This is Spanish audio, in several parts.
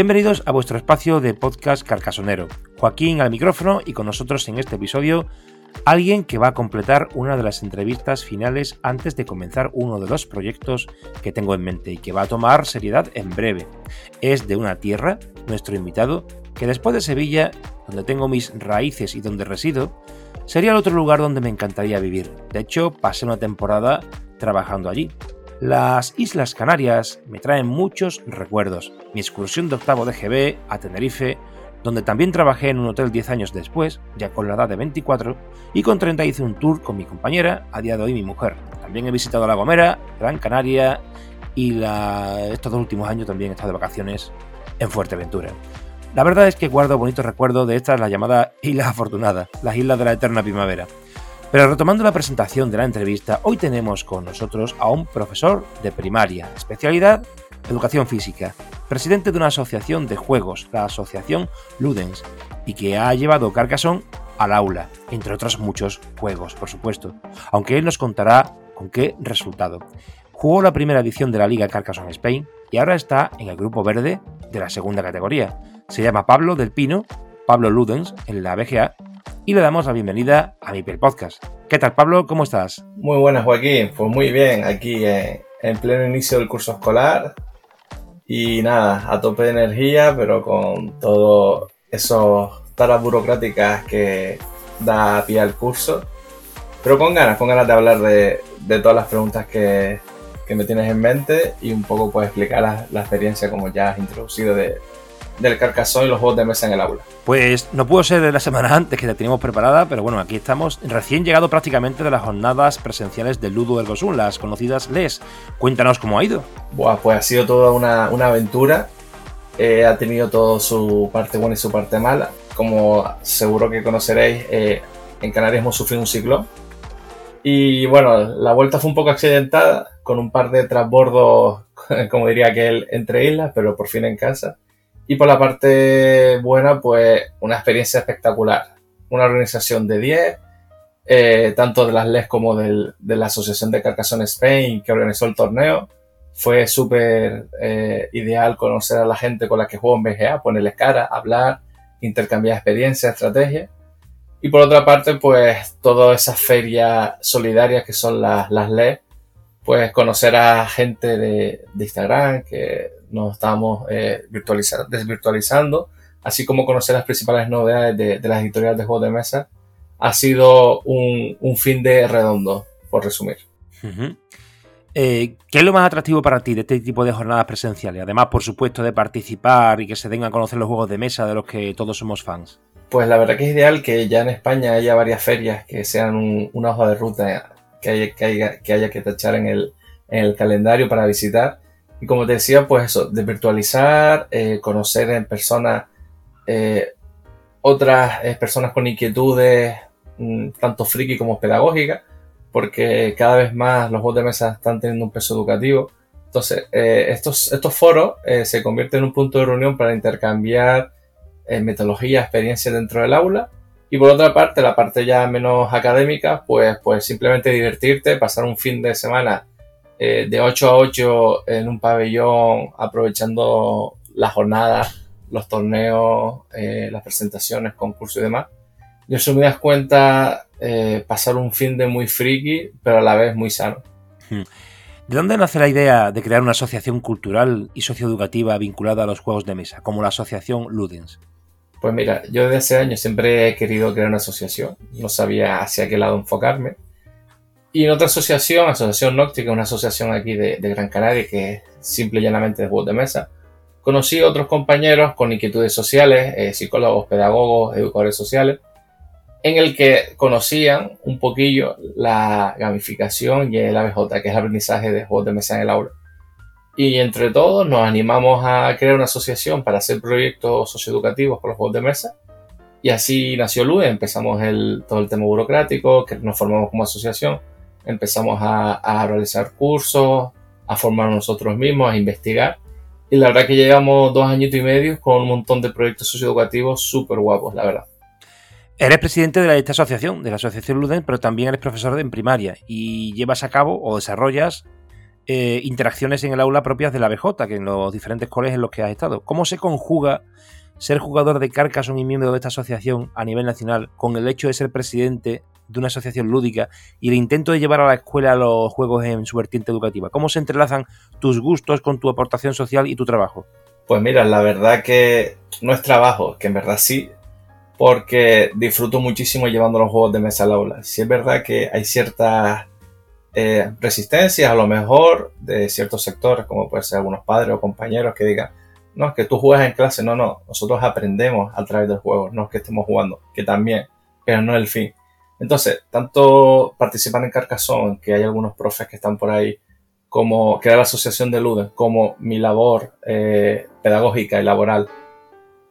Bienvenidos a vuestro espacio de podcast carcasonero. Joaquín al micrófono y con nosotros en este episodio alguien que va a completar una de las entrevistas finales antes de comenzar uno de los proyectos que tengo en mente y que va a tomar seriedad en breve. Es de una tierra, nuestro invitado, que después de Sevilla, donde tengo mis raíces y donde resido, sería el otro lugar donde me encantaría vivir. De hecho, pasé una temporada trabajando allí. Las Islas Canarias me traen muchos recuerdos. Mi excursión de octavo de GB a Tenerife, donde también trabajé en un hotel 10 años después, ya con la edad de 24, y con 30 hice un tour con mi compañera, a día de hoy mi mujer. También he visitado La Gomera, Gran Canaria y estos dos últimos años también he estado de vacaciones en Fuerteventura. La verdad es que guardo bonitos recuerdos de estas, las llamadas Islas Afortunadas, las Islas de la Eterna Primavera. Pero retomando la presentación de la entrevista, hoy tenemos con nosotros a un profesor de primaria, especialidad Educación Física, presidente de una asociación de juegos, la Asociación Ludens, y que ha llevado Carcassonne al aula, entre otros muchos juegos, por supuesto, aunque él nos contará con qué resultado. Jugó la primera edición de la Liga Carcassonne Spain y ahora está en el grupo verde de la segunda categoría. Se llama Pablo del Pino, Pablo Ludens, en la BGA, y le damos la bienvenida a mi podcast. ¿Qué tal, Pablo? ¿Cómo estás? Muy buenas, Joaquín. Pues muy bien, aquí en pleno inicio del curso escolar. Y nada, a tope de energía, pero con todo esos taras burocráticas que da pie al curso. Pero con ganas, con ganas de hablar de, todas las preguntas que, me tienes en mente y un poco pues explicar la, la experiencia como ya has introducido de, del Carcassonne y los juegos de mesa en el aula. Pues no pudo ser de la semana antes que la teníamos preparada, pero bueno, aquí estamos recién llegado prácticamente de las jornadas presenciales del Ludo del Gosun, las conocidas LES. Cuéntanos cómo ha ido. Buah, pues ha sido toda una, aventura. Eh, ha tenido todo su parte buena y su parte mala. Como seguro que conoceréis, eh, en Canarias hemos sufrido un ciclón. Y bueno, la vuelta fue un poco accidentada, con un par de transbordos, como diría aquel, entre islas, pero por fin en casa. Y por la parte buena, pues una experiencia espectacular. Una organización de 10, eh, tanto de las LES como de la Asociación de Carcassonne Spain que organizó el torneo. Fue súper eh, ideal conocer a la gente con la que juego en BGA, ponerles cara, hablar, intercambiar experiencias, estrategias. Y por otra parte, pues todas esas ferias solidarias que son las, las LES, pues conocer a gente de, de Instagram que nos estamos eh, desvirtualizando, así como conocer las principales novedades de, las editoriales de juegos de mesa, ha sido un, fin de redondo, por resumir. Eh, ¿Qué es lo más atractivo para ti de este tipo de jornadas presenciales? Además, por supuesto, de participar y que se den a conocer los juegos de mesa de los que todos somos fans. Pues la verdad que es ideal que ya en España haya varias ferias que sean una hoja de ruta que haya que, que, haya que tachar en el, en el calendario para visitar y como te decía, pues eso, de virtualizar, eh, conocer en persona eh, otras eh, personas con inquietudes, mm, tanto friki como pedagógicas, porque cada vez más los juegos de mesa están teniendo un peso educativo. Entonces, estos, estos foros se convierten en un punto de reunión para intercambiar metodología, experiencia dentro del aula. Y por otra parte, la parte ya menos académica, pues, pues simplemente divertirte, pasar un fin de semana eh, de 8 a 8 en un pabellón, aprovechando las jornadas, los torneos, eh, las presentaciones, concursos y demás. Y en das cuenta eh, pasar un fin de muy friki, pero a la vez muy sano. Hmm. ¿De dónde nace la idea de crear una asociación cultural y socioeducativa vinculada a los juegos de mesa, como la asociación Ludens? Pues mira, yo desde hace años siempre he querido crear una asociación, no sabía hacia qué lado enfocarme. Y en otra asociación, Asociación Nóctica, una asociación aquí de, Gran Canaria que es simple y llanamente de juegos de mesa, conocí a otros compañeros con inquietudes sociales, eh, psicólogos, pedagogos, educadores sociales, en el que conocían un poquillo la gamificación y el ABJ, que es el aprendizaje de juegos de mesa en el aula. Y entre todos nos animamos a crear una asociación para hacer proyectos socioeducativos con los juegos de mesa. Y así nació LUE, empezamos el, todo el tema burocrático, que nos formamos como asociación, empezamos a, a realizar cursos, a formar nosotros mismos, a investigar. Y la verdad que llevamos dos años y medio con un montón de proyectos socioeducativos súper guapos, la verdad. Eres presidente de esta asociación, de la Asociación LUDEN, pero también eres profesor en primaria y llevas a cabo o desarrollas eh, interacciones en el aula propias de la BJ, que en los diferentes colegios en los que has estado. ¿Cómo se conjuga ser jugador de Carcassonne y miembro de esta asociación a nivel nacional con el hecho de ser presidente de una asociación lúdica y el intento de llevar a la escuela los juegos en su vertiente educativa? ¿Cómo se entrelazan tus gustos con tu aportación social y tu trabajo? Pues mira, la verdad que no es trabajo, que en verdad sí, porque disfruto muchísimo llevando los juegos de mesa al aula. Si es verdad que hay ciertas eh, resistencias, a lo mejor, de ciertos sectores, como puede ser algunos padres o compañeros que digan, no, es que tú juegas en clase, no, no, nosotros aprendemos a través del juego, no es que estemos jugando, que también, pero no es el fin. Entonces, tanto participar en Carcassonne, que hay algunos profes que están por ahí, como crear la asociación de Ludes, como mi labor eh, pedagógica y laboral,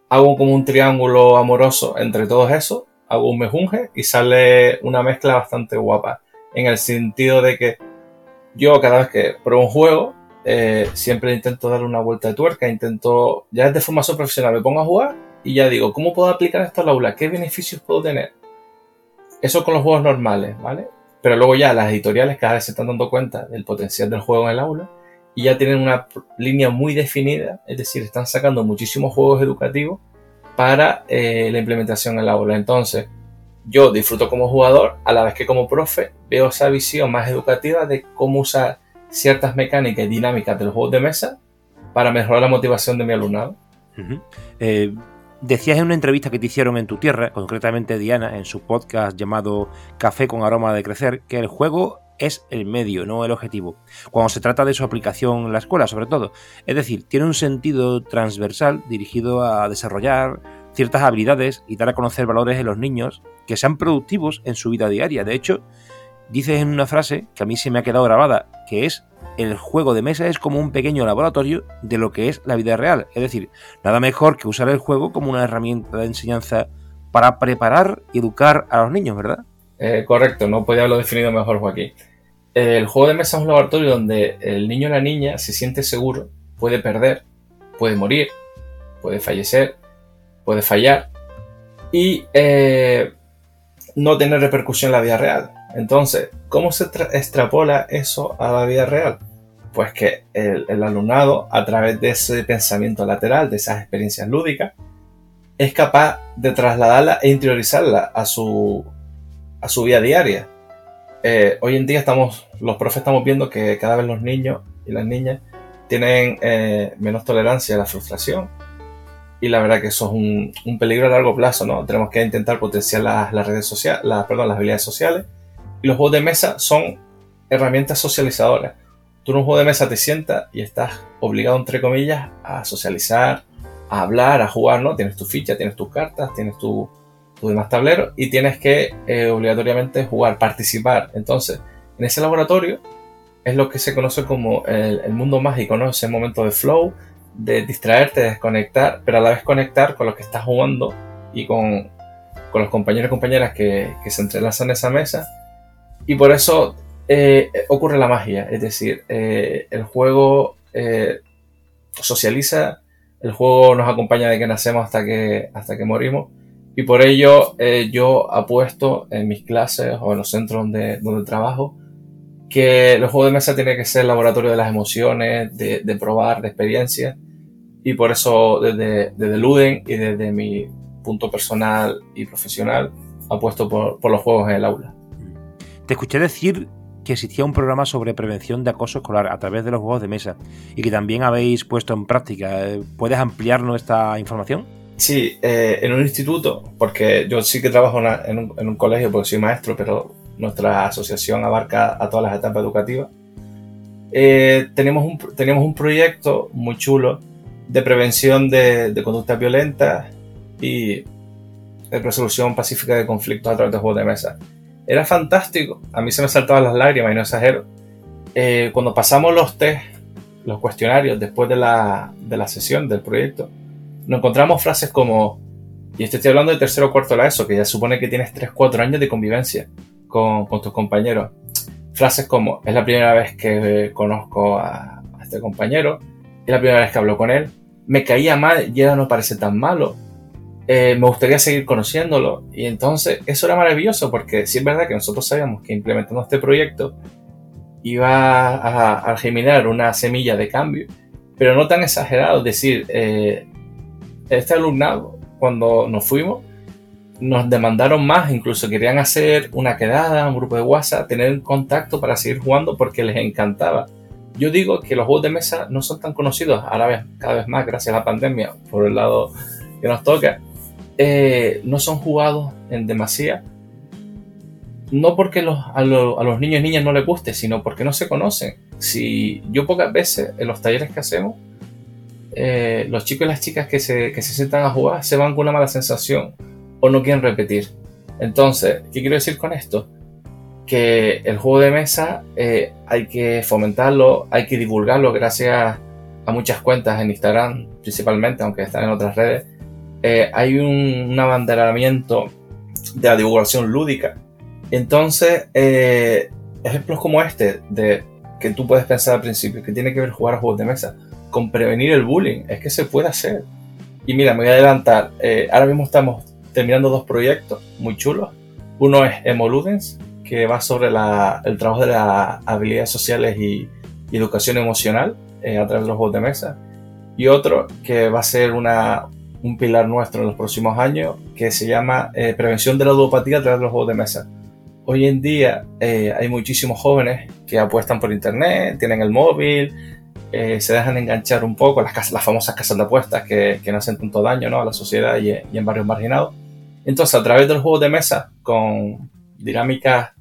hago como un triángulo amoroso entre todos esos, hago un mejunje y sale una mezcla bastante guapa. En el sentido de que yo cada vez que pruebo un juego, eh, siempre intento darle una vuelta de tuerca, intento, ya desde formación profesional, me pongo a jugar y ya digo, ¿cómo puedo aplicar esto al aula? ¿Qué beneficios puedo tener? Eso con los juegos normales, ¿vale? Pero luego ya las editoriales cada vez se están dando cuenta del potencial del juego en el aula y ya tienen una línea muy definida, es decir, están sacando muchísimos juegos educativos para eh, la implementación en el aula. Entonces, yo disfruto como jugador, a la vez que como profe veo esa visión más educativa de cómo usar ciertas mecánicas y dinámicas de los juegos de mesa para mejorar la motivación de mi alumnado. Eh, decías en una entrevista que te hicieron en tu tierra, concretamente Diana, en su podcast llamado Café con aroma de crecer, que el juego es el medio, no el objetivo. Cuando se trata de su aplicación en la escuela, sobre todo. Es decir, tiene un sentido transversal dirigido a desarrollar ciertas habilidades y dar a conocer valores en los niños que sean productivos en su vida diaria. De hecho, dices en una frase que a mí se me ha quedado grabada, que es el juego de mesa es como un pequeño laboratorio de lo que es la vida real. Es decir, nada mejor que usar el juego como una herramienta de enseñanza para preparar y educar a los niños, ¿verdad? Eh, correcto, no podía haberlo definido mejor, Joaquín. El juego de mesa es un laboratorio donde el niño o la niña se siente seguro, puede perder, puede morir, puede fallecer, puede fallar y eh, no tener repercusión en la vida real. Entonces, ¿cómo se extrapola eso a la vida real? Pues que el, el, alumnado, a través de ese pensamiento lateral, de esas experiencias lúdicas, es capaz de trasladarla e interiorizarla a su, a su vida diaria. Eh, hoy en día estamos, los profes estamos viendo que cada vez los niños y las niñas tienen eh, menos tolerancia a la frustración. Y la verdad que eso es un, peligro a largo plazo, ¿no? Tenemos que intentar potenciar las, redes sociales, las, perdón, las habilidades sociales. Y los juegos de mesa son herramientas socializadoras. Tú en un juego de mesa te sientas y estás obligado, entre comillas, a socializar, a hablar, a jugar, ¿no? Tienes tu ficha, tienes tus cartas, tienes tu, tu demás tablero y tienes que eh, obligatoriamente jugar, participar. Entonces, en ese laboratorio es lo que se conoce como el, mundo mágico, ¿no? Ese momento de flow, de distraerte, de desconectar, pero a la vez conectar con lo que estás jugando y con, con los compañeros y compañeras que, que, se entrelazan en esa mesa. Y por eso eh, ocurre la magia, es decir, eh, el juego socializa, el juego nos acompaña de que nacemos hasta que, hasta que morimos y por ello eh, yo apuesto en mis clases o en los centros donde, donde trabajo que el juego de mesa tiene que ser el laboratorio de las emociones, de, probar, de experiencia. Y por eso desde, desde Luden y desde mi punto personal y profesional, apuesto por, por los juegos en el aula. Te escuché decir que existía un programa sobre prevención de acoso escolar a través de los juegos de mesa y que también habéis puesto en práctica. ¿Puedes ampliarnos esta información? Sí, eh, en un instituto, porque yo sí que trabajo en, un, colegio porque soy maestro, pero nuestra asociación abarca a todas las etapas educativas. Eh, tenemos, un, tenemos un proyecto muy chulo de prevención de, de conductas violentas y de resolución pacífica de conflictos a través de juegos de mesa. Era fantástico, a mí se me saltaban las lágrimas y no exagero. Eh, cuando pasamos los test, los cuestionarios después de la, de la sesión del proyecto, nos encontramos frases como, y esto estoy hablando de tercero o cuarto de la ESO, que ya supone que tienes 3-4 años de convivencia con, con, tus compañeros. Frases como, es la primera vez que conozco a, este compañero, es la primera vez que hablo con él, me caía mal y ahora no parece tan malo, eh, me gustaría seguir conociéndolo. Y entonces eso era maravilloso porque sí es verdad que nosotros sabíamos que implementando este proyecto iba a, a una semilla de cambio, pero no tan exagerado. Es decir, eh, este alumnado, cuando nos fuimos, nos demandaron más, incluso querían hacer una quedada, un grupo de WhatsApp, tener contacto para seguir jugando porque les encantaba. Yo digo que los juegos de mesa no son tan conocidos, ahora cada vez más gracias a la pandemia, por el lado que nos toca, eh, no son jugados en demasía. No porque a, los niños y niñas no les guste, sino porque no se conocen. Si yo pocas veces en los talleres que hacemos, eh, los chicos y las chicas que se, que se sientan a jugar se van con una mala sensación o no quieren repetir. Entonces, ¿qué quiero decir con esto? Que el juego de mesa eh, hay que fomentarlo, hay que divulgarlo gracias a muchas cuentas en Instagram principalmente, aunque están en otras redes, eh, hay un, abanderamiento de la divulgación lúdica. Entonces, eh, ejemplos como este, de que tú puedes pensar al principio, que tiene que ver jugar a juegos de mesa, con prevenir el bullying, es que se puede hacer. Y mira, me voy a adelantar, eh, ahora mismo estamos terminando dos proyectos muy chulos. Uno es Emoludens, que va sobre el trabajo de las habilidades sociales y, y educación emocional a través de los juegos de mesa. Y otro que va a ser una, un pilar nuestro en los próximos años que se llama eh, prevención de la ludopatía a través de los juegos de mesa. Hoy en día eh, hay muchísimos jóvenes que apuestan por internet, tienen el móvil, eh, se dejan enganchar un poco las, casas, las famosas casas de apuestas que, que no hacen tanto daño ¿no? a la sociedad y, en barrios marginados. Entonces, a través de los juegos de mesa, con dinámicas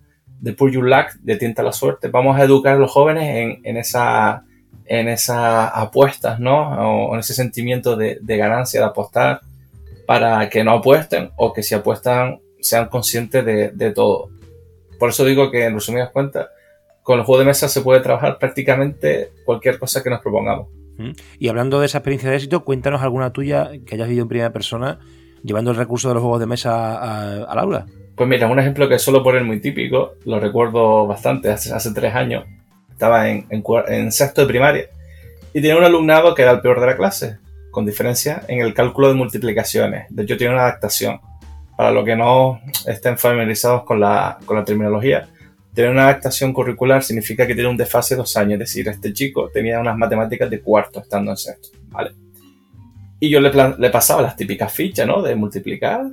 de Pull Your Luck, de Tienta la Suerte, vamos a educar a los jóvenes en, en esa en esas apuestas, ¿no? O en ese sentimiento de, ganancia, de apostar, para que no apuesten o que si apuestan sean conscientes de, todo. Por eso digo que en resumidas cuentas, con el juego de mesa se puede trabajar prácticamente cualquier cosa que nos propongamos. Y hablando de esa experiencia de éxito, cuéntanos alguna tuya que hayas vivido en primera persona llevando el recurso de los juegos de mesa al aula. Pues mira, un ejemplo que suelo poner muy típico, lo recuerdo bastante, hace, hace tres años, estaba en, en, sexto de primaria y tenía un alumnado que era el peor de la clase, con diferencia en el cálculo de multiplicaciones. De hecho, tiene una adaptación. Para los que no estén familiarizados con la, con la terminología, tener una adaptación curricular significa que tiene un desfase de dos años. Es decir, este chico tenía unas matemáticas de cuarto estando en sexto. ¿vale? Y yo le, le pasaba las típicas fichas, ¿no? De multiplicar.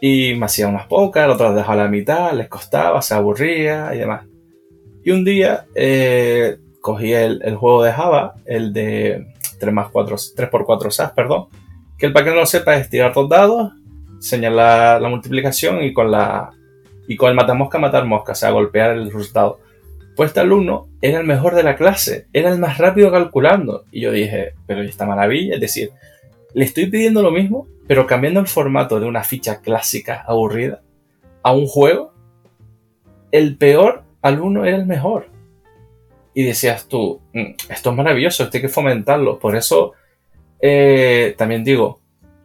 Y me hacía unas pocas, otras dejaba a la mitad, les costaba, se aburría y demás. Y un día eh, cogí el, juego de Java, el de 3 más 4, 3x4 SAS, perdón, que el para que no lo sepa es tirar dos dados, señalar la multiplicación y con la y con el matamosca matar mosca, o sea, golpear el resultado. Pues este alumno era el mejor de la clase, era el más rápido calculando. Y yo dije, pero esta maravilla, es decir, le estoy pidiendo lo mismo, pero cambiando el formato de una ficha clásica aburrida a un juego, el peor alumno era el mejor. Y decías tú, mm, esto es maravilloso, esto hay que fomentarlo. Por eso eh, también digo,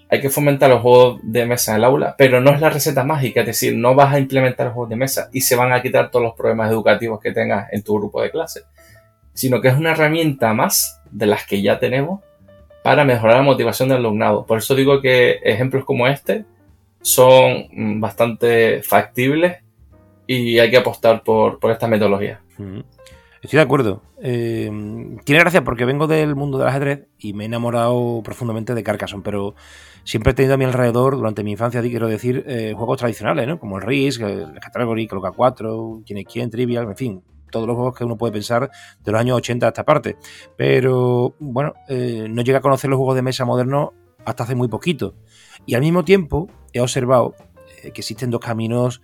hay que fomentar los juegos de mesa en el aula, pero no es la receta mágica, es decir, no vas a implementar juegos de mesa y se van a quitar todos los problemas educativos que tengas en tu grupo de clase, sino que es una herramienta más de las que ya tenemos para mejorar la motivación del alumnado. Por eso digo que ejemplos como este son mm, bastante factibles y hay que apostar por, esta metodología. Estoy de acuerdo. Eh, tiene gracia porque vengo del mundo del ajedrez y me he enamorado profundamente de Carcassonne, pero siempre he tenido a mi alrededor, durante mi infancia, quiero decir, eh, juegos tradicionales, ¿no? Como el Risk, el Category, Coloca 4, Quién es quién, Trivial, en fin, todos los juegos que uno puede pensar de los años 80 a esta parte. Pero, bueno, eh, no llega a conocer los juegos de mesa modernos hasta hace muy poquito. Y al mismo tiempo he observado que existen dos caminos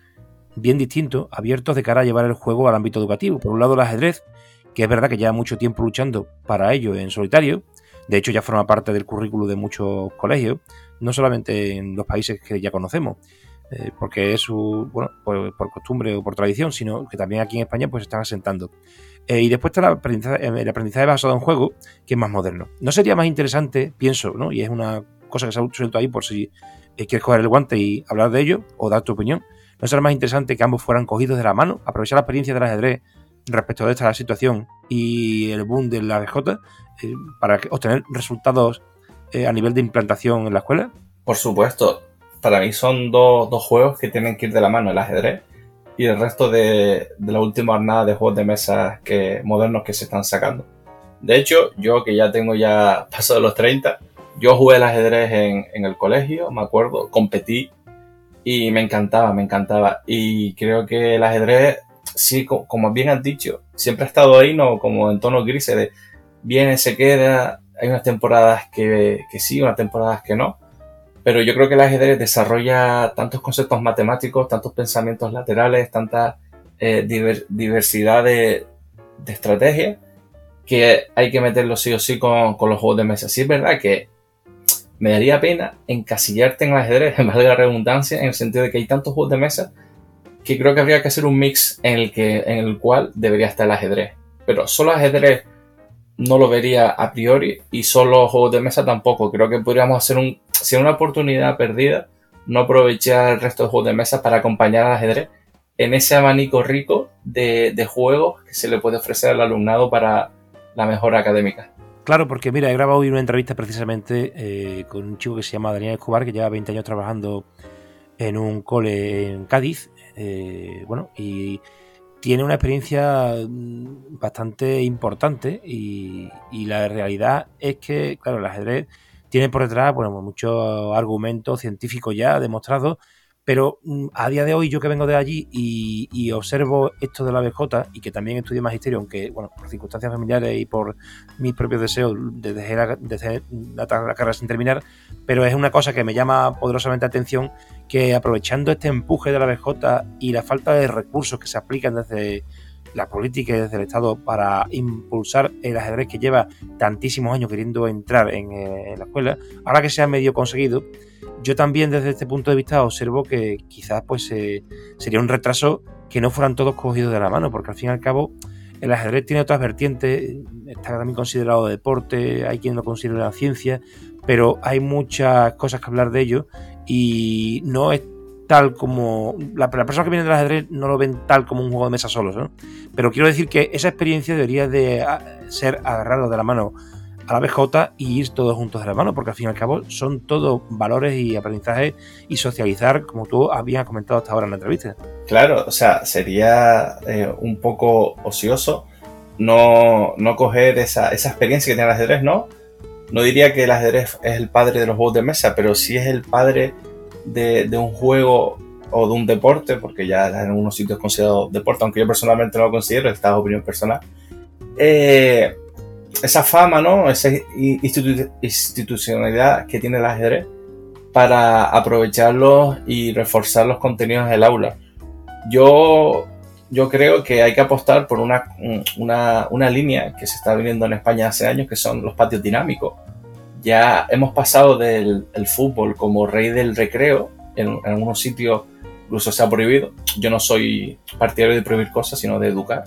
bien distintos, abiertos de cara a llevar el juego al ámbito educativo. Por un lado, el ajedrez, que es verdad que lleva mucho tiempo luchando para ello en solitario. De hecho, ya forma parte del currículo de muchos colegios, no solamente en los países que ya conocemos, eh, porque es su, bueno, por, costumbre o por tradición, sino que también aquí en España pues están asentando. Eh, y después está el aprendizaje, el aprendizaje, basado en juego, que es más moderno. ¿No sería más interesante, pienso, ¿no? y es una cosa que se ha suelto ahí por si eh, quieres coger el guante y hablar de ello o dar tu opinión, ¿No será más interesante que ambos fueran cogidos de la mano, aprovechar la experiencia del ajedrez respecto de esta situación y el boom de la BJ eh, para obtener resultados eh, a nivel de implantación en la escuela? Por supuesto. Para mí son dos, juegos que tienen que ir de la mano, el ajedrez y el resto de, la última jornada de juegos de mesa que, modernos que se están sacando. De hecho, yo que ya tengo ya paso de los 30, yo jugué el ajedrez en el colegio, me acuerdo, competí y me encantaba, me encantaba. Y creo que el ajedrez, sí, como bien has dicho, siempre ha estado ahí, ¿no? Como en tono grises de viene, se queda. Hay unas temporadas que, que sí, unas temporadas que no. Pero yo creo que el ajedrez desarrolla tantos conceptos matemáticos, tantos pensamientos laterales, tanta eh, diversidad de, de estrategias que hay que meterlo sí o sí con, con los juegos de mesa. Sí es verdad que me daría pena encasillarte en el ajedrez, en de la redundancia, en el sentido de que hay tantos juegos de mesa que creo que habría que hacer un mix en el, que, en el cual debería estar el ajedrez. Pero solo ajedrez no lo vería a priori y solo juegos de mesa tampoco. Creo que podríamos hacer un, si una oportunidad perdida, no aprovechar el resto de juegos de mesa para acompañar al ajedrez en ese abanico rico de, de juegos que se le puede ofrecer al alumnado para la mejora académica. Claro, porque mira, he grabado hoy una entrevista precisamente eh, con un chico que se llama Daniel Escobar, que lleva 20 años trabajando en un cole en Cádiz. Eh, bueno, y tiene una experiencia mm, bastante importante y, la realidad es que, claro, el ajedrez tiene por detrás bueno, muchos argumentos científicos ya demostrados pero mm, a día de hoy, yo que vengo de allí y, observo esto de la BJ y que también estudio magisterio, aunque, bueno, por circunstancias familiares y por mis propios deseos, dejé la, la, carrera sin terminar, pero es una cosa que me llama poderosamente atención que aprovechando este empuje de la BJ y la falta de recursos que se aplican desde la política desde el Estado para impulsar el ajedrez que lleva tantísimos años queriendo entrar en, eh, la escuela, ahora que se ha medio conseguido, yo también desde este punto de vista observo que quizás pues eh, sería un retraso que no fueran todos cogidos de la mano, porque al fin y al cabo el ajedrez tiene otras vertientes, está también considerado deporte, hay quien lo considera ciencia, pero hay muchas cosas que hablar de ello y no es tal como. La, la persona que viene del ajedrez no lo ven tal como un juego de mesa solos, ¿no? Pero quiero decir que esa experiencia debería de ah, ser agarrado de la mano a la BJ y ir todos juntos de la mano, porque al fin y al cabo son todos valores y aprendizaje y socializar, como tú habías comentado hasta ahora en la entrevista. Claro, o sea, sería eh, un poco ocioso no, no coger esa, esa experiencia que tiene el ajedrez, ¿no? No diría que el ajedrez es el padre de los juegos de mesa, pero sí es el padre de, un juego o de un deporte, porque ya en algunos sitios es considerado deporte, aunque yo personalmente no lo considero, esta es opinión personal, eh, esa fama, ¿no? Esa institucionalidad que tiene el ajedrez para aprovecharlos y reforzar los contenidos del aula. Yo, yo creo que hay que apostar por una, una, una línea que se está viviendo en España hace años, que son los patios dinámicos ya hemos pasado del fútbol como rey del recreo, en, algunos sitios incluso se ha prohibido. Yo no soy partidario de prohibir cosas, sino de educar.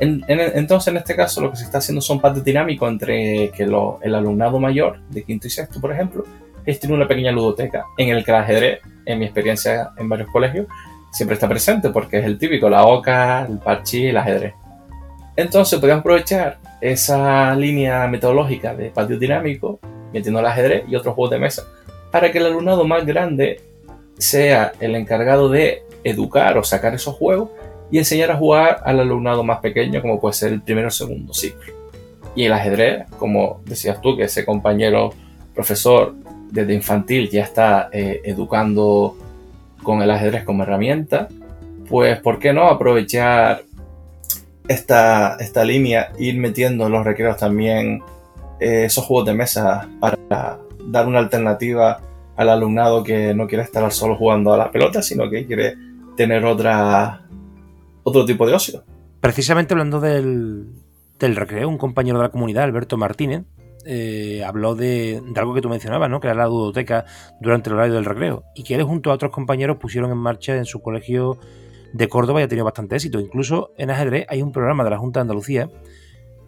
Entonces, en este caso, lo que se está haciendo son patios dinámicos entre que el alumnado mayor, de quinto y sexto, por ejemplo, gestiona una pequeña ludoteca en el que el ajedrez, en mi experiencia en varios colegios, siempre está presente porque es el típico, la oca, el parchí, el ajedrez. Entonces podemos aprovechar esa línea metodológica de patio dinámico metiendo el ajedrez y otros juegos de mesa, para que el alumnado más grande sea el encargado de educar o sacar esos juegos y enseñar a jugar al alumnado más pequeño, como puede ser el primero o segundo ciclo. Y el ajedrez, como decías tú, que ese compañero profesor desde infantil ya está eh, educando con el ajedrez como herramienta, pues ¿por qué no aprovechar esta, esta línea, ir metiendo en los recreos también eh, esos juegos de mesa para dar una alternativa al alumnado que no quiere estar solo jugando a la pelota, sino que quiere tener otra, otro tipo de ocio. Precisamente hablando del, recreo, un compañero de la comunidad, Alberto Martínez, eh, habló de, algo que tú mencionabas, ¿no? que era la ludoteca durante el horario del recreo, y que él junto a otros compañeros pusieron en marcha en su colegio de Córdoba y ha tenido bastante éxito. Incluso en ajedrez hay un programa de la Junta de Andalucía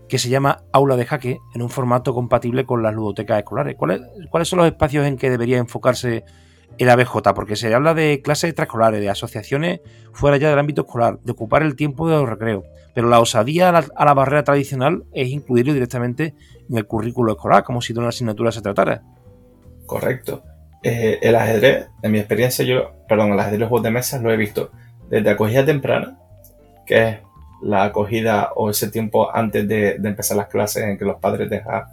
que se llama Aula de Jaque en un formato compatible con las ludotecas escolares. ¿Cuáles, ¿Cuáles son los espacios en que debería enfocarse el ABJ? Porque se habla de clases extraescolares, de asociaciones fuera ya del ámbito escolar, de ocupar el tiempo de los recreos. Pero la osadía a la, barrera tradicional es incluirlo directamente en el currículo escolar, como si de una asignatura se tratara. Correcto. Eh, el ajedrez, en mi experiencia, yo, perdón, el ajedrez juegos de mesa lo he visto desde acogida temprana, que es la acogida o ese tiempo antes de, empezar las clases en que los padres dejan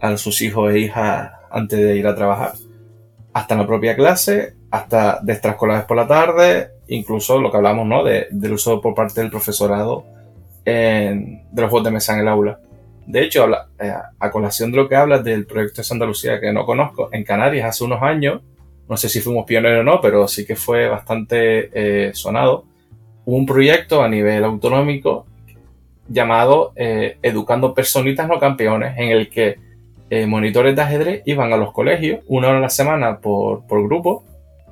a sus hijos e hijas antes de ir a trabajar, hasta la propia clase, hasta de extraescolares por la tarde, incluso lo que hablamos ¿no? del uso por parte del profesorado de los juegos de mesa en el aula. De hecho, eh, a colación de lo que hablas del proyecto de Santa Lucía, que no conozco, en Canarias hace unos años, no sé si fuimos pioneros o no, pero sí que fue bastante eh, sonado, un proyecto a nivel autonómico llamado eh, Educando Personitas No Campeones, en el que eh, monitores de ajedrez iban a los colegios una hora a la semana por, por grupo,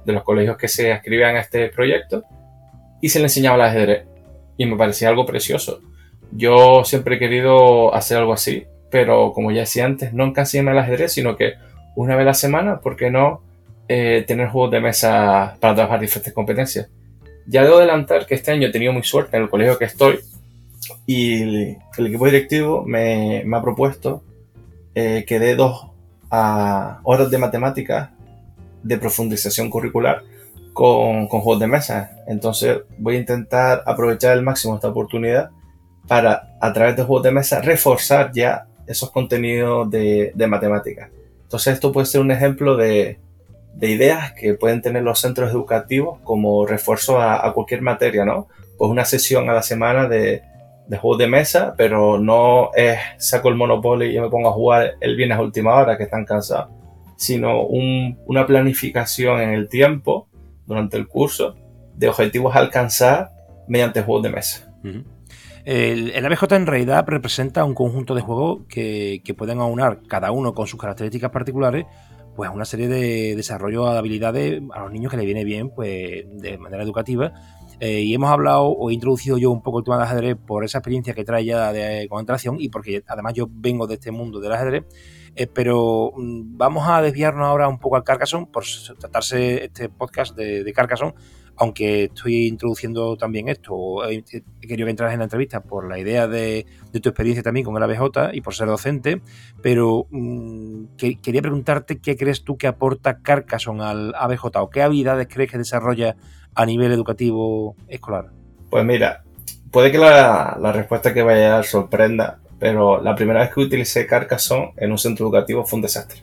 de los colegios que se escribían a este proyecto, y se le enseñaba el ajedrez. Y me parecía algo precioso. Yo siempre he querido hacer algo así, pero como ya decía antes, no encasillarme el ajedrez, sino que una vez a la semana, ¿por qué no eh, tener juegos de mesa para trabajar diferentes competencias? Ya debo adelantar que este año he tenido muy suerte en el colegio que estoy y el, equipo directivo me, ha propuesto eh, que dé dos horas de matemáticas de profundización curricular con, juegos de mesa. Entonces voy a intentar aprovechar al máximo esta oportunidad para, a través de juegos de mesa, reforzar ya esos contenidos de, de matemáticas. Entonces esto puede ser un ejemplo de, de ideas que pueden tener los centros educativos como refuerzo a, cualquier materia, ¿no? Pues una sesión a la semana de, de juegos de mesa, pero no es saco el Monopoly y me pongo a jugar el viernes a última hora que están cansados, sino una planificación en el tiempo durante el curso de objetivos a alcanzar mediante juegos de mesa. El, el, ABJ en realidad representa un conjunto de juegos que, pueden aunar cada uno con sus características particulares pues una serie de desarrollo de habilidades a los niños que le viene bien pues de manera educativa eh, y hemos hablado o he introducido yo un poco el tema del ajedrez por esa experiencia que trae ya de concentración y porque además yo vengo de este mundo del ajedrez. Eh, pero mm, vamos a desviarnos ahora un poco al Carcassonne por tratarse este podcast de, de Carcassonne aunque estoy introduciendo también esto, he querido que entras en la entrevista por la idea de, tu experiencia también con el ABJ y por ser docente, pero mm, quería preguntarte qué crees tú que aporta Carcassonne al ABJ o qué habilidades crees que desarrolla a nivel educativo escolar. Pues mira, puede que la, respuesta que vaya a dar sorprenda, pero la primera vez que utilicé Carcassonne en un centro educativo fue un desastre.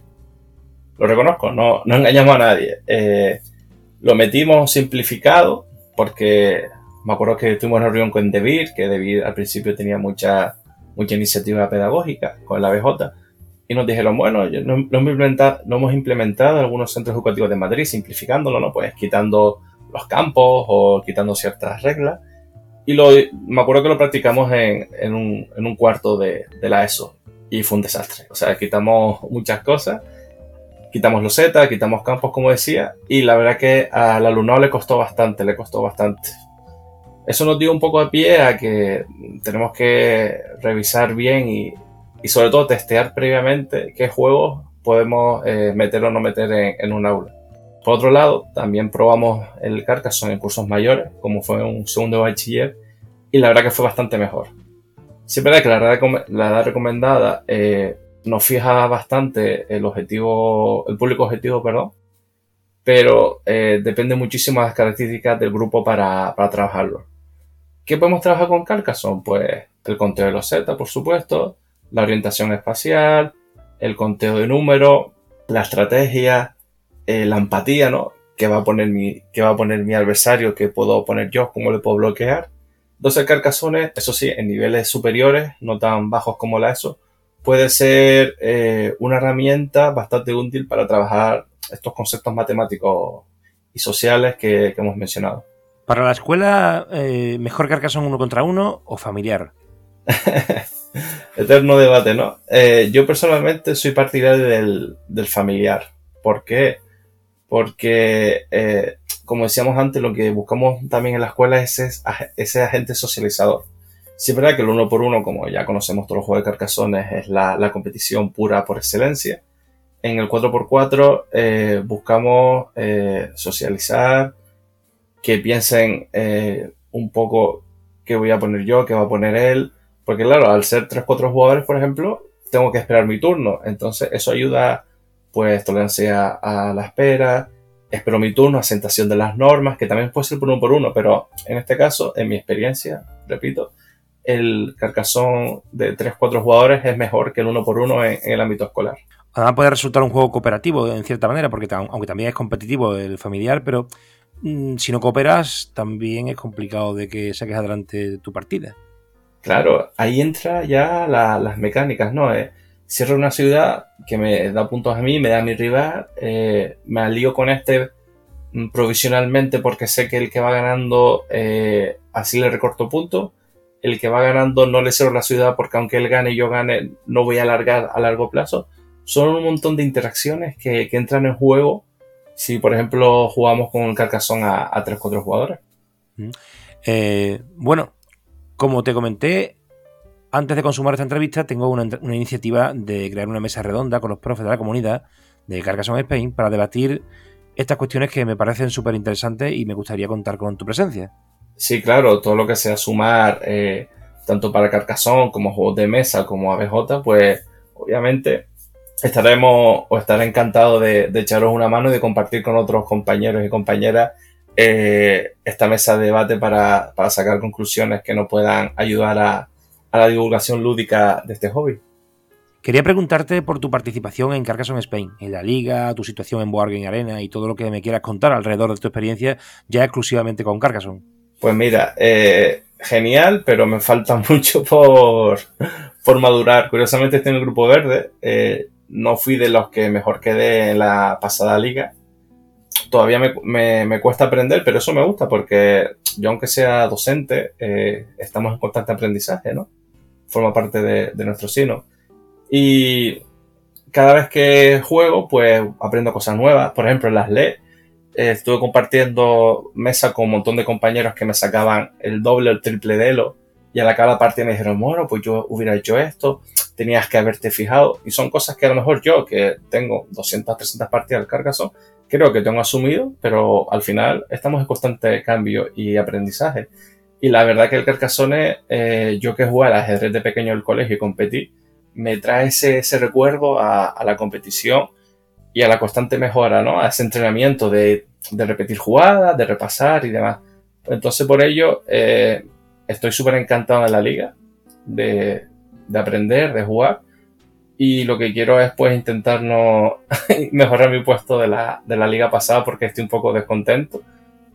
Lo reconozco, no, no engañamos a nadie. Eh, lo metimos simplificado porque me acuerdo que tuvimos una reunión con Debir, que Debir al principio tenía mucha, mucha iniciativa pedagógica con la BJ. Y nos dijeron, bueno, no, hemos implementado, no hemos implementado algunos centros educativos de Madrid, simplificándolo, ¿no? Pues quitando los campos o quitando ciertas reglas. Y lo, me acuerdo que lo practicamos en, en, un, en un, cuarto de, de, la ESO y fue un desastre. O sea, quitamos muchas cosas quitamos los quitamos campos, como decía, y la verdad que al alumnado le costó bastante, le costó bastante. Eso nos dio un poco de pie a que tenemos que revisar bien y, y sobre todo testear previamente qué juegos podemos eh, meter o no meter en, un aula. Por otro lado, también probamos el Carcassonne en cursos mayores, como fue un segundo bachiller, y la verdad que fue bastante mejor. Siempre que la edad, la edad recomendada eh, nos fija bastante el objetivo, el público objetivo, perdón, pero eh, depende muchísimo de las características del grupo para, para trabajarlo. ¿Qué podemos trabajar con Carcassonne? Pues el conteo de los Z, por supuesto, la orientación espacial, el conteo de números, la estrategia, eh, la empatía, ¿no? ¿Qué va, a poner mi, ¿Qué va a poner mi adversario? ¿Qué puedo poner yo? ¿Cómo le puedo bloquear? Entonces Carcassonne, eso sí, en niveles superiores, no tan bajos como la ESO, puede ser eh, una herramienta bastante útil para trabajar estos conceptos matemáticos y sociales que, hemos mencionado. Para la escuela, eh, ¿mejor Carcassonne uno contra uno o familiar? Eterno debate, ¿no? Eh, yo personalmente soy partidario del, familiar. ¿Por Porque, como decíamos antes, lo que buscamos también en la escuela es ese agente socializador. Sí es verdad que el uno por uno, como ya conocemos todos los juegos de carcasones, es la, competición pura por excelencia. En el 4x4 eh, buscamos eh, socializar, que piensen eh, un poco qué voy a poner yo, qué va a poner él. Porque claro, al ser 3-4 jugadores, por ejemplo, tengo que esperar mi turno. Entonces eso ayuda, pues, tolerancia a la espera, espero mi turno, asentación de las normas, que también puede ser por uno por uno, pero en este caso, en mi experiencia, repito, el carcasón de 3-4 jugadores es mejor que el uno por uno en, el ámbito escolar. Además puede resultar un juego cooperativo en cierta manera, porque aunque también es competitivo el familiar, pero mm, si no cooperas también es complicado de que saques adelante tu partida. Claro, ahí entra ya las mecánicas, ¿no? Eh, cierro una ciudad que me da puntos a mí, me da mi rival, eh, me alío con este mm, provisionalmente porque sé que el que va ganando eh, así le recorto puntos el que va ganando no le cierro la ciudad porque aunque él gane y yo gane, no voy a alargar a largo plazo. Son un montón de interacciones que, entran en juego si, por ejemplo, jugamos con Carcassonne a, a 3-4 jugadores. Eh, bueno, como te comenté, antes de consumar esta entrevista, tengo una, iniciativa de crear una mesa redonda con los profes de la comunidad de Carcassonne Spain para debatir estas cuestiones que me parecen súper interesantes y me gustaría contar con tu presencia. Sí, claro, todo lo que sea sumar, eh, tanto para Carcassonne como juegos de mesa como ABJ, pues obviamente estaremos o estaré encantado de, echaros una mano y de compartir con otros compañeros y compañeras eh, esta mesa de debate para, sacar conclusiones que nos puedan ayudar a, la divulgación lúdica de este hobby. Quería preguntarte por tu participación en Carcassonne Spain, en la liga, tu situación en Board Arena y todo lo que me quieras contar alrededor de tu experiencia ya exclusivamente con Carcassonne. Pues mira, eh, genial, pero me falta mucho por, por madurar. Curiosamente estoy en el grupo verde. Eh, no fui de los que mejor quedé en la pasada liga. Todavía me, cuesta aprender, pero eso me gusta porque yo aunque sea docente, eh, estamos en constante aprendizaje, ¿no? Forma parte de, nuestro sino. Y cada vez que juego, pues aprendo cosas nuevas. Por ejemplo, en las LE eh, estuve compartiendo mesa con un montón de compañeros que me sacaban el doble o el triple de Elo. Y a la cada partida me dijeron, bueno, pues yo hubiera hecho esto, tenías que haberte fijado. Y son cosas que a lo mejor yo, que tengo 200, 300 partidas del Carcassonne, creo que tengo asumido, pero al final estamos en constante cambio y aprendizaje. Y la verdad que el Carcassonne, eh, yo que jugué al ajedrez de pequeño del colegio y competí, me trae ese, ese recuerdo a, a la competición y a la constante mejora, ¿no? A ese entrenamiento de, repetir jugadas, de repasar y demás. Entonces, por ello, eh, estoy súper encantado de la liga, de, aprender, de jugar. Y lo que quiero es, pues, intentar no mejorar mi puesto de la, liga pasada porque estoy un poco descontento.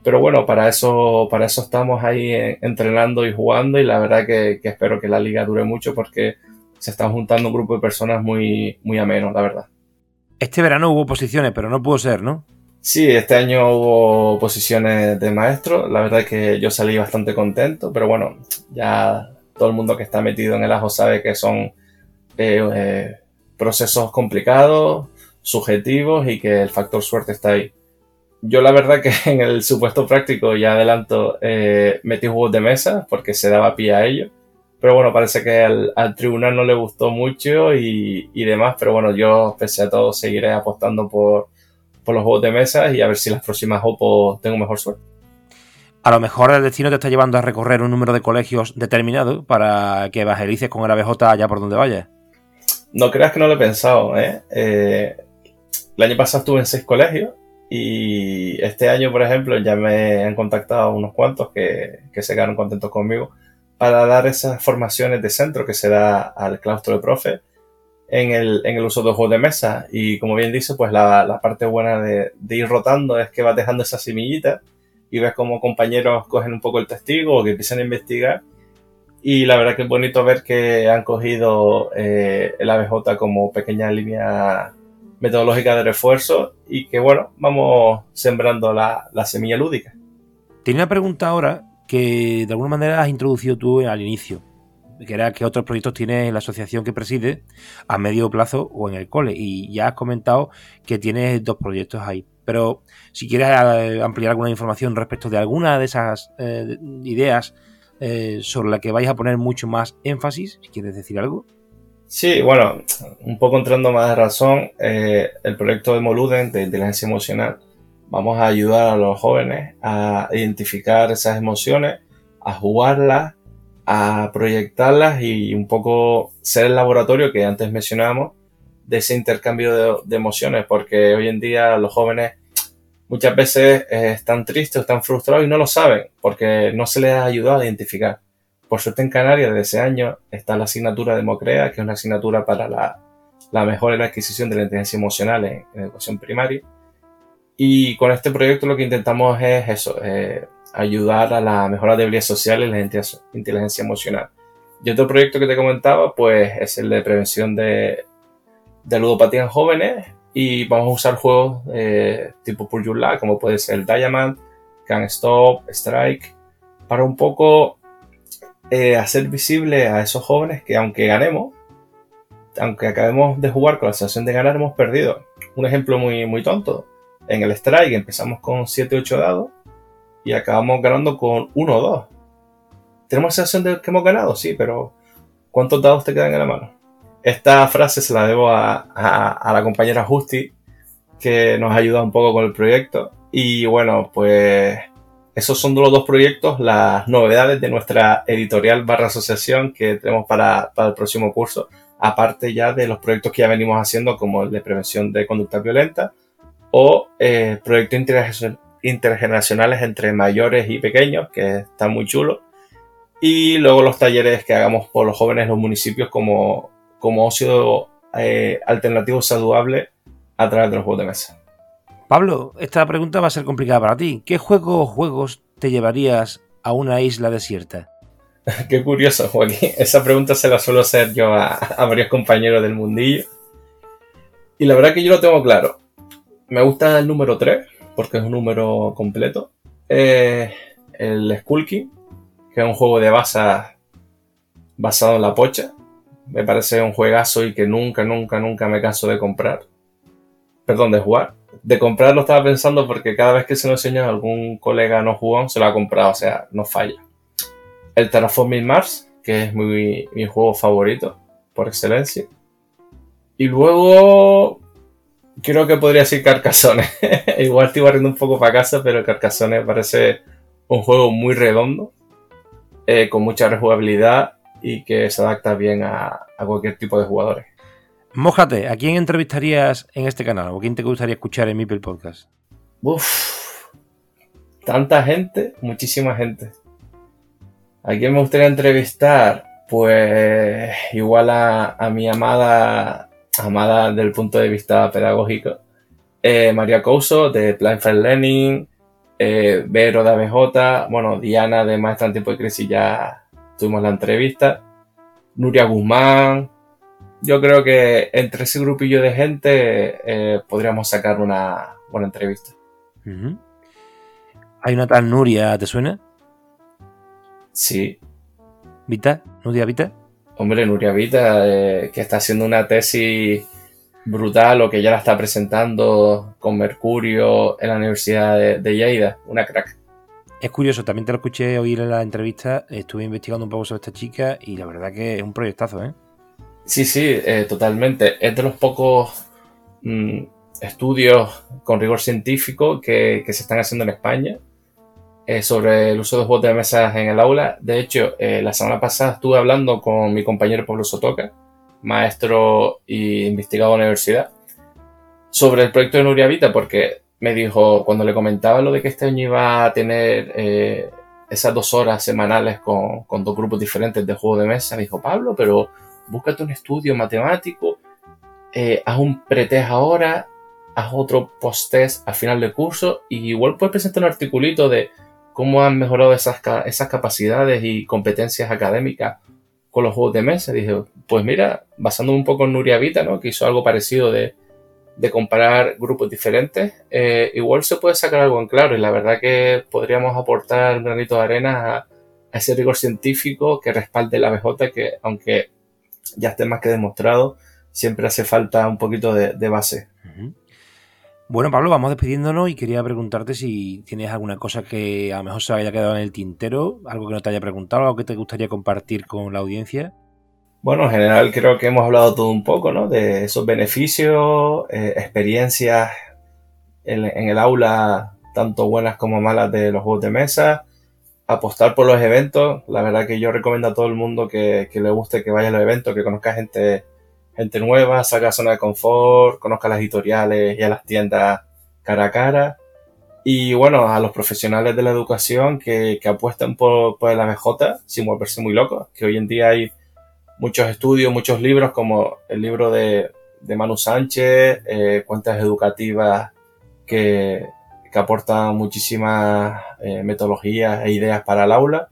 Pero bueno, para eso, para eso estamos ahí eh, entrenando y jugando y la verdad que, que espero que la liga dure mucho porque se están juntando un grupo de personas muy, muy ameno, la verdad. Este verano hubo posiciones, pero no pudo ser, ¿no? Sí, este año hubo posiciones de maestro. La verdad es que yo salí bastante contento, pero bueno, ya todo el mundo que está metido en el ajo sabe que son eh, eh, procesos complicados, subjetivos y que el factor suerte está ahí. Yo la verdad que en el supuesto práctico ya adelanto eh, metí juegos de mesa porque se daba pie a ello. Pero bueno, parece que al, tribunal no le gustó mucho y, demás. Pero bueno, yo, pese a todo, seguiré apostando por, los juegos de mesa y a ver si las próximas OPO tengo mejor suerte. A lo mejor el destino te está llevando a recorrer un número de colegios determinado para que evangelices con el ABJ allá por donde vayas. No creas que no lo he pensado, ¿eh? eh el año pasado estuve en seis colegios Y este año, por ejemplo, ya me han contactado unos cuantos que, que se quedaron contentos conmigo para dar esas formaciones de centro que se da al claustro de profe en el, en el uso de juegos de mesa. Y como bien dice, pues la, la parte buena de, de, ir rotando es que vas dejando esa semillita y ves como compañeros cogen un poco el testigo o que empiezan a investigar. Y la verdad que es bonito ver que han cogido eh, el ABJ como pequeña línea metodológica de refuerzo y que bueno, vamos sembrando la, la semilla lúdica. Tiene una pregunta ahora que de alguna manera has introducido tú al inicio, que era que otros proyectos tiene la asociación que preside a medio plazo o en el cole. Y ya has comentado que tienes dos proyectos ahí. Pero si quieres eh, ampliar alguna información respecto de alguna de esas eh, ideas eh, sobre la que vais a poner mucho más énfasis, si quieres decir algo. Sí, bueno, un poco entrando más de razón, eh, el proyecto de Moluden de inteligencia emocional, vamos a ayudar a los jóvenes a identificar esas emociones, a jugarlas, a proyectarlas y un poco ser el laboratorio que antes mencionábamos de ese intercambio de, emociones, porque hoy en día los jóvenes muchas veces eh, están tristes están frustrados y no lo saben, porque no se les ha ayudado a identificar. Por suerte en Canarias desde ese año está la asignatura de Mocrea, que es una asignatura para la, la mejora y la adquisición de la inteligencia emocional en, en, educación primaria. Y con este proyecto lo que intentamos es eso, eh, ayudar a la mejora de habilidades sociales y la inteligencia emocional. Y otro proyecto que te comentaba, pues es el de prevención de, de ludopatía en jóvenes y vamos a usar juegos eh, tipo Luck, como puede ser Diamond, Can't Stop, Strike, para un poco eh, hacer visible a esos jóvenes que aunque ganemos, aunque acabemos de jugar con la sensación de ganar, hemos perdido. Un ejemplo muy, muy tonto. En el strike empezamos con 7 8 dados y acabamos ganando con 1 o 2. ¿Tenemos la sensación de que hemos ganado? Sí, pero ¿cuántos dados te quedan en la mano? Esta frase se la debo a, a, a la compañera Justi, que nos ha ayudado un poco con el proyecto. Y bueno, pues esos son los dos proyectos, las novedades de nuestra editorial barra asociación que tenemos para, para, el próximo curso, aparte ya de los proyectos que ya venimos haciendo como el de prevención de conducta violenta o eh, proyectos intergeneracionales entre mayores y pequeños, que están muy chulos, y luego los talleres que hagamos por los jóvenes en los municipios como, como ocio eh, alternativo saludable a través de los juegos de mesa. Pablo, esta pregunta va a ser complicada para ti. ¿Qué juego o juegos te llevarías a una isla desierta? Qué curioso, Joaquín. Esa pregunta se la suelo hacer yo a, a, varios compañeros del mundillo. Y la verdad que yo lo tengo claro. Me gusta el número 3, porque es un número completo. Eh, el Skulky, que es un juego de basa basado en la pocha. Me parece un juegazo y que nunca, nunca, nunca me canso de comprar. Perdón, de jugar de comprarlo estaba pensando porque cada vez que se lo enseña algún colega no jugón, se lo ha comprado, o sea, no falla. El Terraforming Mars, que es mi, mi juego favorito, por excelencia. Y luego, creo que podría ser Carcassonne. Igual estoy barriendo un poco para casa, pero Carcassonne parece un juego muy redondo, eh, con mucha rejugabilidad y que se adapta bien a, a cualquier tipo de jugadores. Mójate, ¿a quién entrevistarías en este canal? ¿O quién te gustaría escuchar en Mipel Podcast? Uf, tanta gente, muchísima gente. ¿A quién me gustaría entrevistar? Pues igual a, mi amada, amada del punto de vista pedagógico, eh, María Couso de Plan for Learning, eh, Vero de ABJ, bueno, Diana de Maestra en Tiempo de Crisis ya tuvimos la entrevista, Nuria Guzmán, yo creo que entre ese grupillo de gente eh, podríamos sacar una buena entrevista. Uh -huh. ¿Hay una tal Nuria, te suena? Sí. ¿Vita? ¿Nuria Vita? Hombre, Nuria Vita, eh, que está haciendo una tesis brutal o que ya la está presentando con Mercurio en la Universidad de, de Lleida. Una crack. Es curioso, también te lo escuché oír en la entrevista, estuve investigando un poco sobre esta chica y la verdad que es un proyectazo, ¿eh? Sí, sí, eh, totalmente. Es de los pocos mmm, estudios con rigor científico que, se están haciendo en España eh, sobre el uso de juegos de mesas en el aula. De hecho, eh, la semana pasada estuve hablando con mi compañero Pablo Sotoca, maestro e investigado de la universidad, sobre el proyecto de Nuria Vita, porque me dijo, cuando le comentaba lo de que este año iba a tener eh, esas dos horas semanales con, con, dos grupos diferentes de juego de mesa, me dijo, Pablo, pero búscate un estudio matemático, eh, haz un pretest ahora, haz otro post-test al final del curso y igual puedes presentar un articulito de cómo han mejorado esas, esas capacidades y competencias académicas con los juegos de mesa. Dije, pues mira, basándome un poco en Nuria Vita, ¿no? que hizo algo parecido de, de comparar grupos diferentes, eh, igual se puede sacar algo en claro y la verdad que podríamos aportar un granito de arena a, ese rigor científico que respalde la BJ que aunque ya esté más que demostrado, siempre hace falta un poquito de, base. Bueno, Pablo, vamos despidiéndonos y quería preguntarte si tienes alguna cosa que a lo mejor se haya quedado en el tintero, algo que no te haya preguntado, algo que te gustaría compartir con la audiencia. Bueno, en general creo que hemos hablado todo un poco, ¿no? De esos beneficios, eh, experiencias en, el aula, tanto buenas como malas de los juegos de mesa, apostar por los eventos. La verdad que yo recomiendo a todo el mundo que, que le guste que vaya a los eventos, que conozca gente gente nueva, salga a zona de confort, conozca las editoriales y a las tiendas cara a cara. Y bueno, a los profesionales de la educación que, que apuestan por, por el sin volverse muy locos, que hoy en día hay muchos estudios, muchos libros, como el libro de, de Manu Sánchez, eh, cuentas educativas que, que aportan muchísimas eh, metodologías e ideas para el aula.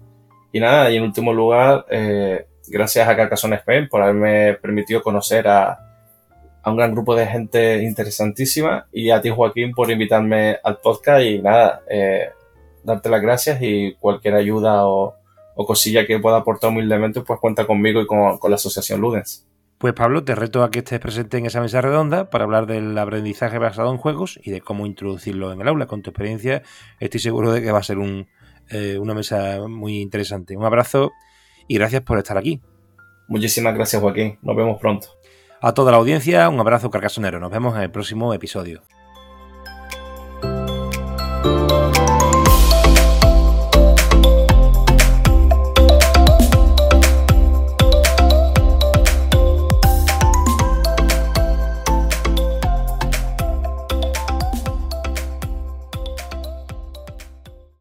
Y nada, y en último lugar, eh, gracias a Carcassonne Spain por haberme permitido conocer a, un gran grupo de gente interesantísima y a ti Joaquín por invitarme al podcast y nada, eh, darte las gracias y cualquier ayuda o, cosilla que pueda aportar humildemente pues cuenta conmigo y con, la Asociación Ludens. Pues Pablo, te reto a que estés presente en esa mesa redonda para hablar del aprendizaje basado en juegos y de cómo introducirlo en el aula. Con tu experiencia estoy seguro de que va a ser un, eh, una mesa muy interesante. Un abrazo y gracias por estar aquí. Muchísimas gracias Joaquín, nos vemos pronto. A toda la audiencia, un abrazo carcasonero, nos vemos en el próximo episodio.